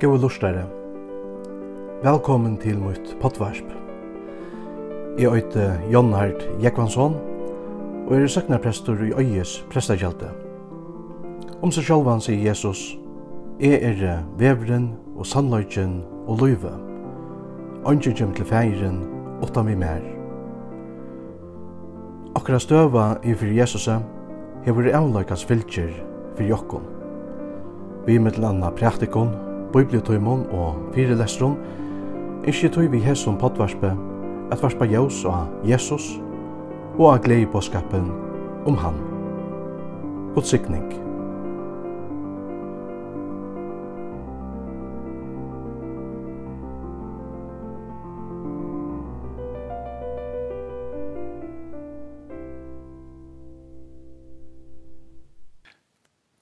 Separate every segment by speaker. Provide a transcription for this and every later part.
Speaker 1: Gåa lustare. Velkommen til mitt potvarsp. Jeg øyte Jon Hart Jekvansson, og er søknarprestor i Øyes prestakjelte. Om seg sjálvan sier Jesus, Jeg er vevren og sannløyken og løyve. Ønsker kjem til feiren, åtta mi mer. Akkurat støva i fyrir Jesusa, hefur avløykans fylgjer fyrir jokkom. Vi mittel anna praktikon, bibliotøymon og fyrelestron, ikkje tøy vi hesson potvarspe, at varspa jaus og Jesus, og av glei på skapen om han. God sikning.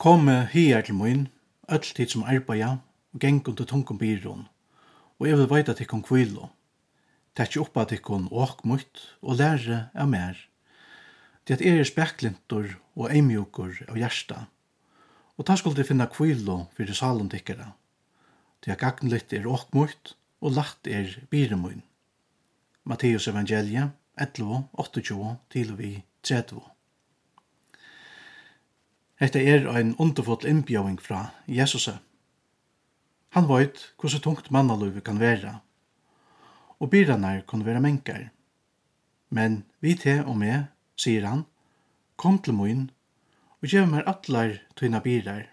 Speaker 1: Kom hier til mun, öll tid som arbeida, og geng under tungum byrån, og jeg vil til tikkun kvilo. Tekki oppa tikkun åk mutt og lære av mer. Det at er er speklintor og eimjukur av hjersta, og ta skulle finna kvilo fyrir salon tikkara. Det at gagnlitt er akkmutt og lagt er byremun. Matteus evangelia 11, 28, til vi 30. Hetta er ein underfull innbjóing frá Jesusa. Han veit hvordan tungt mannaløyve kan være, og byrranar kan være mennkar. Men vi te og me, sier han, kom til moin og gjev mer atlar tøyna byrar,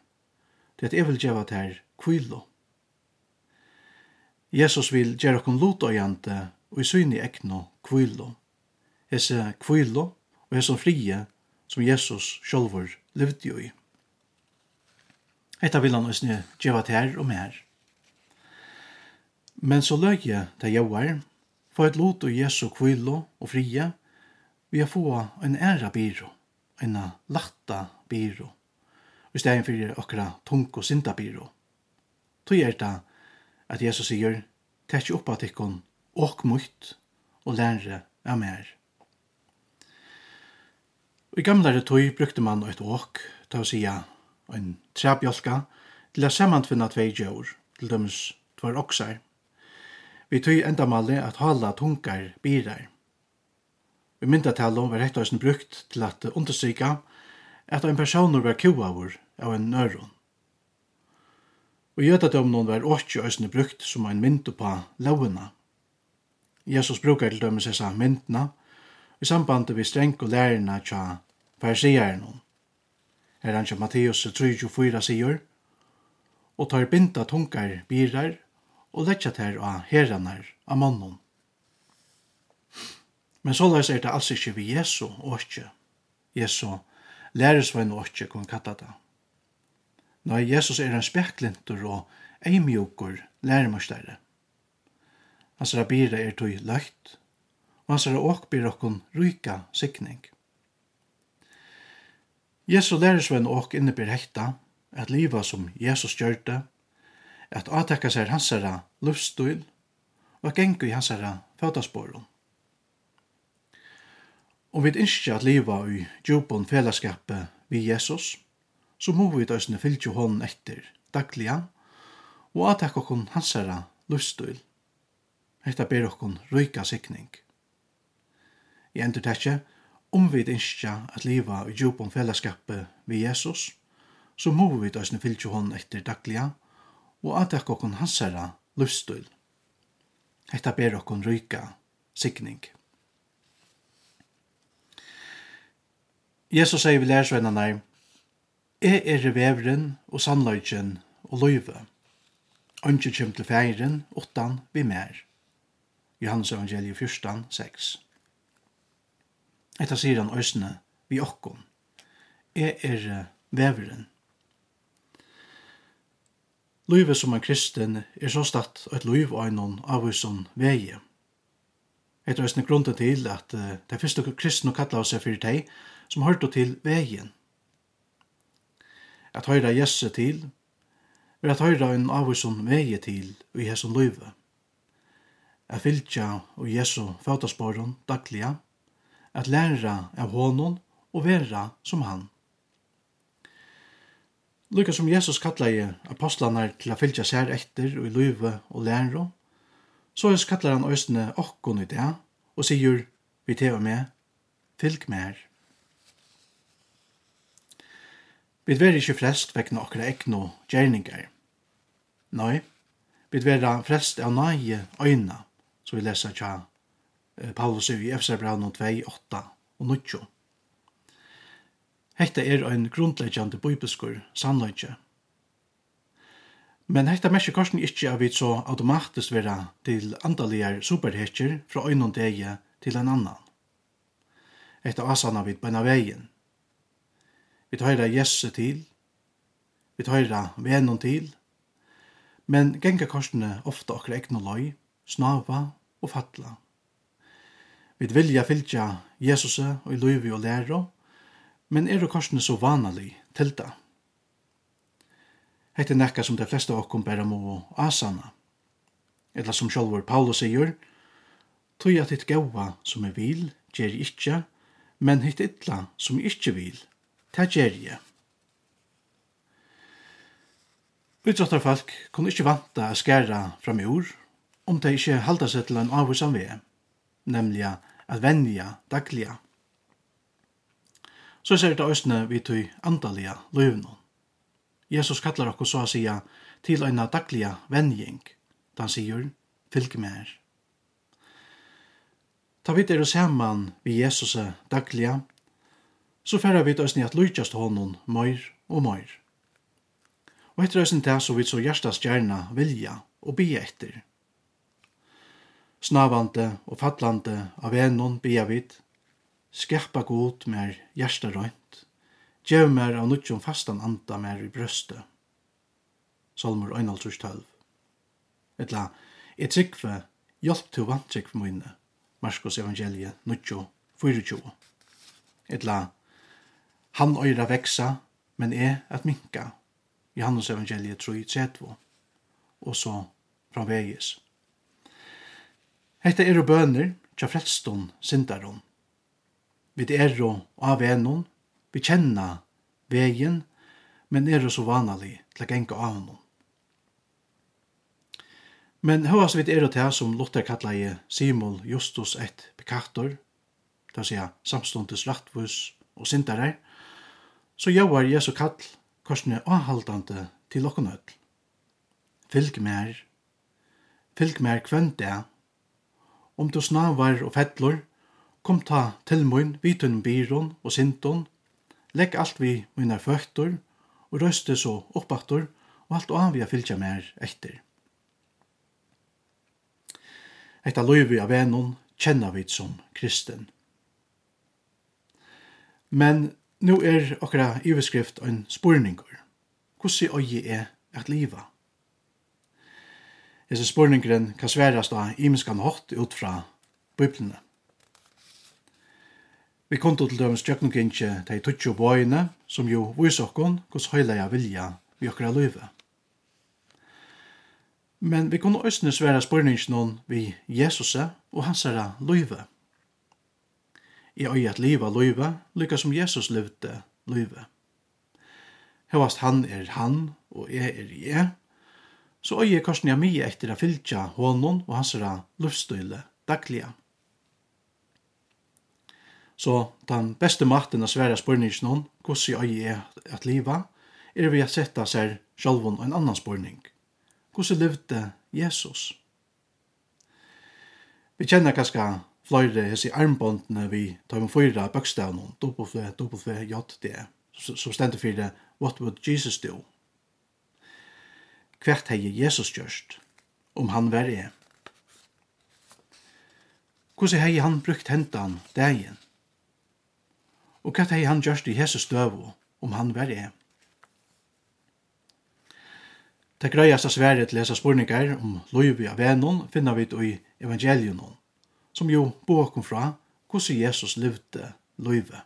Speaker 1: til at jeg vil gjeva ter kvilo. Jesus vil gjera okon lotøyante og i syni ekno kvilo. Hese kvilo og hese frie som Jesus sjolvor levde jo i. Hetta vil han òsne gjeva her og mer. Men så løg jeg til jauar, for et lot og Jesu kvilo og frie, vi har få en æra byrå, en latta byrå, i stedet for okra tung og sinta byrå. Tog er det at Jesus sier, Tekk opp at ikkon, åk mot og lære av mer. I gamlare tøy brukte man et åk, ta å sija en trebjolka til å samantfinna tvei djør, til dømes tvær oksar. Vi tøy endamali at hala tungar birar. Vi myndatalo var hett høysen brukt til at understryka at ein personur var kuavur av en nøron. Og jødadømnon var åkje høysen brukt som ein mynd på launa. Jesus brukar til dømes hessa myndna i samband vi streng og lærerna tja hon. Her han tja Matteus 3.4 sier, og tar binda tungar birar og letja ter av heranar av mannen. Men så løs er det altså ikke vi Jesu åkje. Jesu læresvein åkje kun katta det. Nei, Jesus er en speklintur og eimjúkur læremastære. Hans rabira er tog løgt, og hans råk byr okkun ryka sikning. Jesu læresvein åk innebyr hekta, at liva som Jesus gjørte, det, at atekka seg hansara luftstil og at gengu i hansara fødasporum. Om vi innskja at liva i djupon fellesskapet vi Jesus, så må vi døysene fylgje hånden etter dagliga og atekka okkon hansara luftstil. Hetta ber okkon ryka sikning. I endur tekje, om vi innskja at liva i djupon fellesskapet vi Jesus, så må vi døysene fylgje hånden etter dagliga og atak okkon hansara lustul. Hetta ber okkon ryka sikning. Jesus sier vi lærersvennerne, «Jeg er vevren og sannløyken og løyve. Ønske kjem til feiren, åttan vi mer.» Johannes evangeliet 14, 6. Etta sier han øsne, vi okkon. «Jeg er veveren Løyve som en kristen er så statt et løyv av oss som veie. Et er en grunden til at de første kristne kallet seg for deg som hørte til veien. At høyre Jesse til, er at høyre en avvisen veie til i hesson løyve. At fylkja og Jesu fødasporen dagliga, at læra av honom og vera som han. Lukka som Jesus kallar i apostlanar til a fylgja sær etter og i løyve og lærro, så Jesus kallar han òsne okkon i det, og sigur, vi teva med, fylg mer. Vi veri ikkje frest vekna okra ekno gjerningar. Nei, vi vera frest av nage øyna, som vi lesa tja Paulus i Efsarbraun 2, 8 og 9. Hetta er ein grundleggjande bibelskur sannleikje. Men hetta mesje korsen ikkje av vit så automatisk vera til andaligar superhetjer frá einum dege til ein annan. Hetta asanna vit beina vegin. Vi høyra Jesu til, vi høyra venon til, men genga korsene ofta okra egnu loy, snava og fatla. Vi vilja fylgja Jesus og i løyvi og læra, men er korsene så vanalig til det? Hette nekka som de fleste av okkom bæra må asana. Eller som sjálfur Paulus sier, tog at hitt gaua som er vil, gjer ikkje, men hitt illa som ikkje vil, ta gjer je. Utrottarfalk kunne ikkje vanta a skæra fram i ord, om de ikkje halda seg til en avvisan ved, nemlig at venja dagliga så ser det østene vi tog andalige løvene. Jesus kallar okkur så å sija til eina dagliga venjing, da han sier, fylg med her. Ta vidt er saman vi Jesus dagliga, så færa vi oss ni at lujtjast honom møyr og møyr. Og etter oss til så vi så hjertas gjerna vilja og bia etter. Snavande og fatlande av enon bia vidt, Skapa god mer hjärsta rönt. Gjev mer av nutjon fastan anda mer i bröste. Salmur 1.12 Etla, et tryggve, hjelp til vantrygg for mine. Marskos evangelie 9.24 Etla, han øyra veksa, men e at minka. Johannes evangelie 3.32 Og så framvegis. Hetta eru bønir, tja frelston, sindaron, Vi er jo av enon, vi kjenner vegen, men er jo så vanlig til å genka av noen. Men høyast vi er jo til som Luther kallar i Simul Justus et pekator, det vil si samståndes rattvus og sindarar, så jauar Jesu kall korsne avhaldande til okkon öll. Fylg mer, fylg mer kvendt det, om du snavar og fettler, Kom ta til mun, vitun byron og sinton, legg alt vi mina føttur og røste så oppaktur og alt og avia fylgja mer etter. Etta loivi av venon kjenna vi som kristen. Men nu er okra iveskrift en spurningur. Kussi oi er at liva? Hese spurningren kan sverast av imenskan hått ut fra biblene. Vi kom til dømes djøknunginje de tutsjo bøyene, som jo vysokkon hos jeg vilja vi okra løyve. Men vi kunne òsne svære spurningsnån vi Jesus og hans herra løyve. I øye at liva løyve, lykka som Jesus levde løyve. Høvast han er han, og jeg er jeg, så øye korsen jeg mye etter å fylgja hånden og hans herra løvstøyle dagliga. Så den beste maten av svære spørningen om hvordan jeg er at livet, er vi å sette seg selv om en annan spørning. Hvordan levde Jesus? Vi kjenner kanskje flere hese armbåndene vi tar med fyra bøkstavene, W, W, J, D, som stender for det, What would Jesus do? Hvert hei Jesus gjørst, om han var er. Hvordan hei han brukt hentan dagen? og hva hei han gjørst i hese støvo, om han var er. Det grøyeste sværet til hese spurningar om loivi av venon finner vi i evangelion, som jo bokom fra hvordan Jesus levde loive.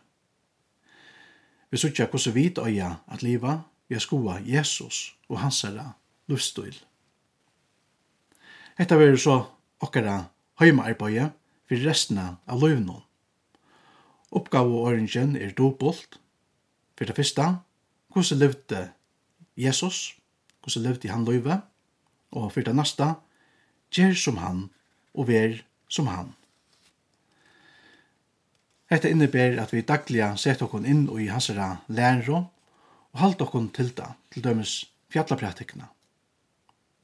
Speaker 1: Vi sutja hvordan vi døya at liva, vi er skoa Jesus og hans herra luftstil. Hetta verður så okkara heimaarbeiði fyrir restina av løvnum. Oppgaveåringen er dobbelt. For det første, hvordan levde Jesus? Hvordan levde han løyve? Og for det neste, gjør som han og vær som han. Hetta innebär at vi dagliga sett oss inn og i hansara lærro og halt oss til det, til dømes fjallapratikna.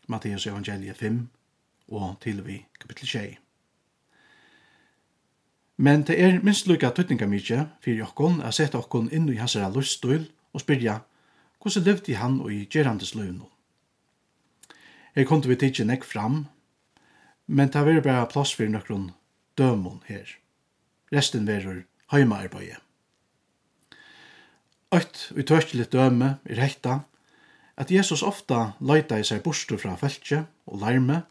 Speaker 1: Matteus evangelie 5 og til vi kapittel 6. Men det er minst lukka tøtningamidje fyrir okkon a setta okkon inn i hansara luststil og spyrja hvordan levde han og i gerandes løvnum. Her kom vi tidsi nekk fram, men det var bare plass fyrir nøkron dømon her. Resten verur heimaarbeid. Øyt og tørkilig døme er hekta at Jesus ofta leita i seg bostur fra feltje og larme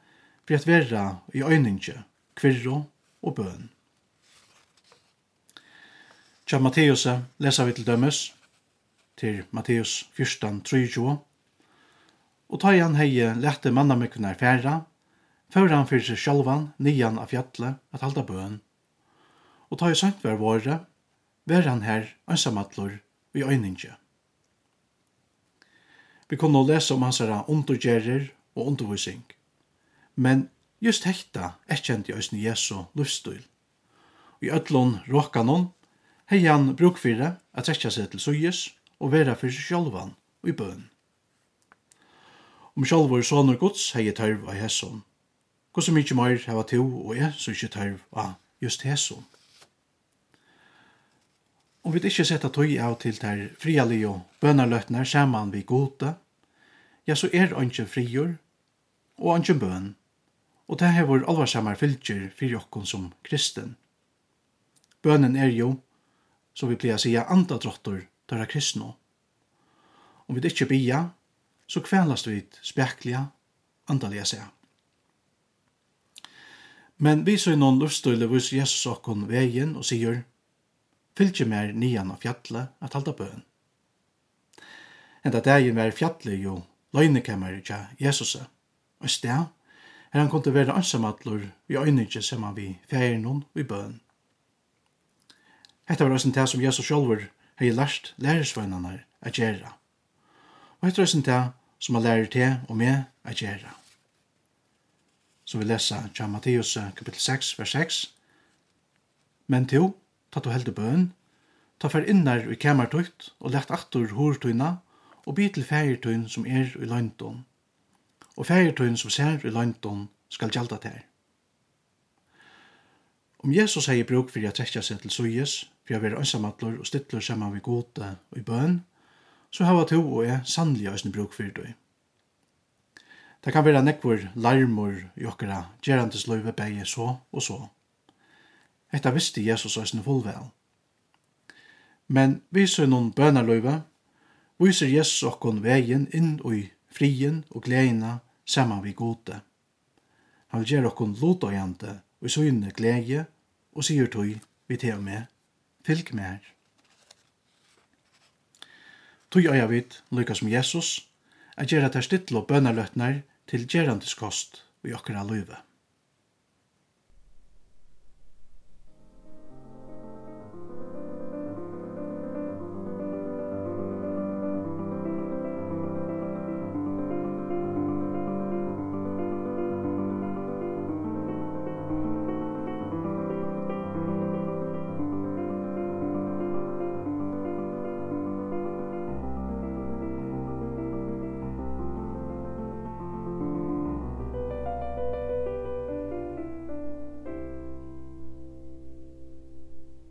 Speaker 1: for at vera i øyninge, kvirro og bøn. Tja Matteus lesa vi til dømes til Matteus 14, 23. Og ta han hei lette mannamøkkene i færa, før han fyrir seg sjalvan nian av fjallet at halda bøen. Og ta i sønt vær våre, vær han her ønsamattlor vi øyninge. Vi kunne lese om hans herra undergjerer og undervisning. Men just hekta erkjent i òsne Jesu livsstil. Og i ødlån råkanon hei han bruk fyrir at trekja seg til suyes og vera fyrir seg sjálvan og i bøn. Om sjálvor sonur gods hei tørv av hesson. Hvordan mykje meir heva to og jeg så ikkje tørv av just hesson. Om vi ikkje setta tøy av til ter frialig og bønarløtnar saman vi gode, ja så er ønsken frigjør og ønsken bøn, og det hever alvarsamar fylgjer fyrir okkon som kristen. Bønnen er jo så vi blir sige andadrottor tørra kristno. Om vi ikke bia, så kvelast vi spekliga, andaliga seg. Men vi så i noen lufstøyle vus Jesus okkon vegin og sier, fylgje mer nian av fjallet at halda bøen. Enda dagen var fjallet jo løgnekammer tja Jesus, og i sted her han kunne være ansamadlur i øynige som han vi feirin noen i bøen. Hetta var sin det som Jesus sjálfur hei lært lærersveinarnar at gjera. Og hetta var sin det som han lærer til og med at gjera. Så vi lesa tja Matteus kapitel 6, vers 6. Men til, ta du heldur bøn, ta fer innar i kamertukt og lett aktor hortøyna, og by til fægertun som er i løyndon. Og fægertun som ser i løyndon skal gjelda til Om Jesus hei bruk fyrir a trekja seg til suyes, fyrir a vera ønsamallur og stittlur saman vi gode og i bøn, så hava to og er sannlig æsne bruk fyrir døy. Det kan vera nekvur larmur i okkara gerandes løyve begge så og så. Etta visste Jesus æsne fullvel. Men viser noen bønarløyve, viser Jesus okkon vegin inn i frien og gleina saman vi gode. Han vil gjere okkon lotogjante og i søgne glede, og sier tøy vi til med, fylg med her. Tog øya vid, lykka som Jesus, at gjerra ter stittel og bønarløtnar til gjerandes kost i okkara løyve.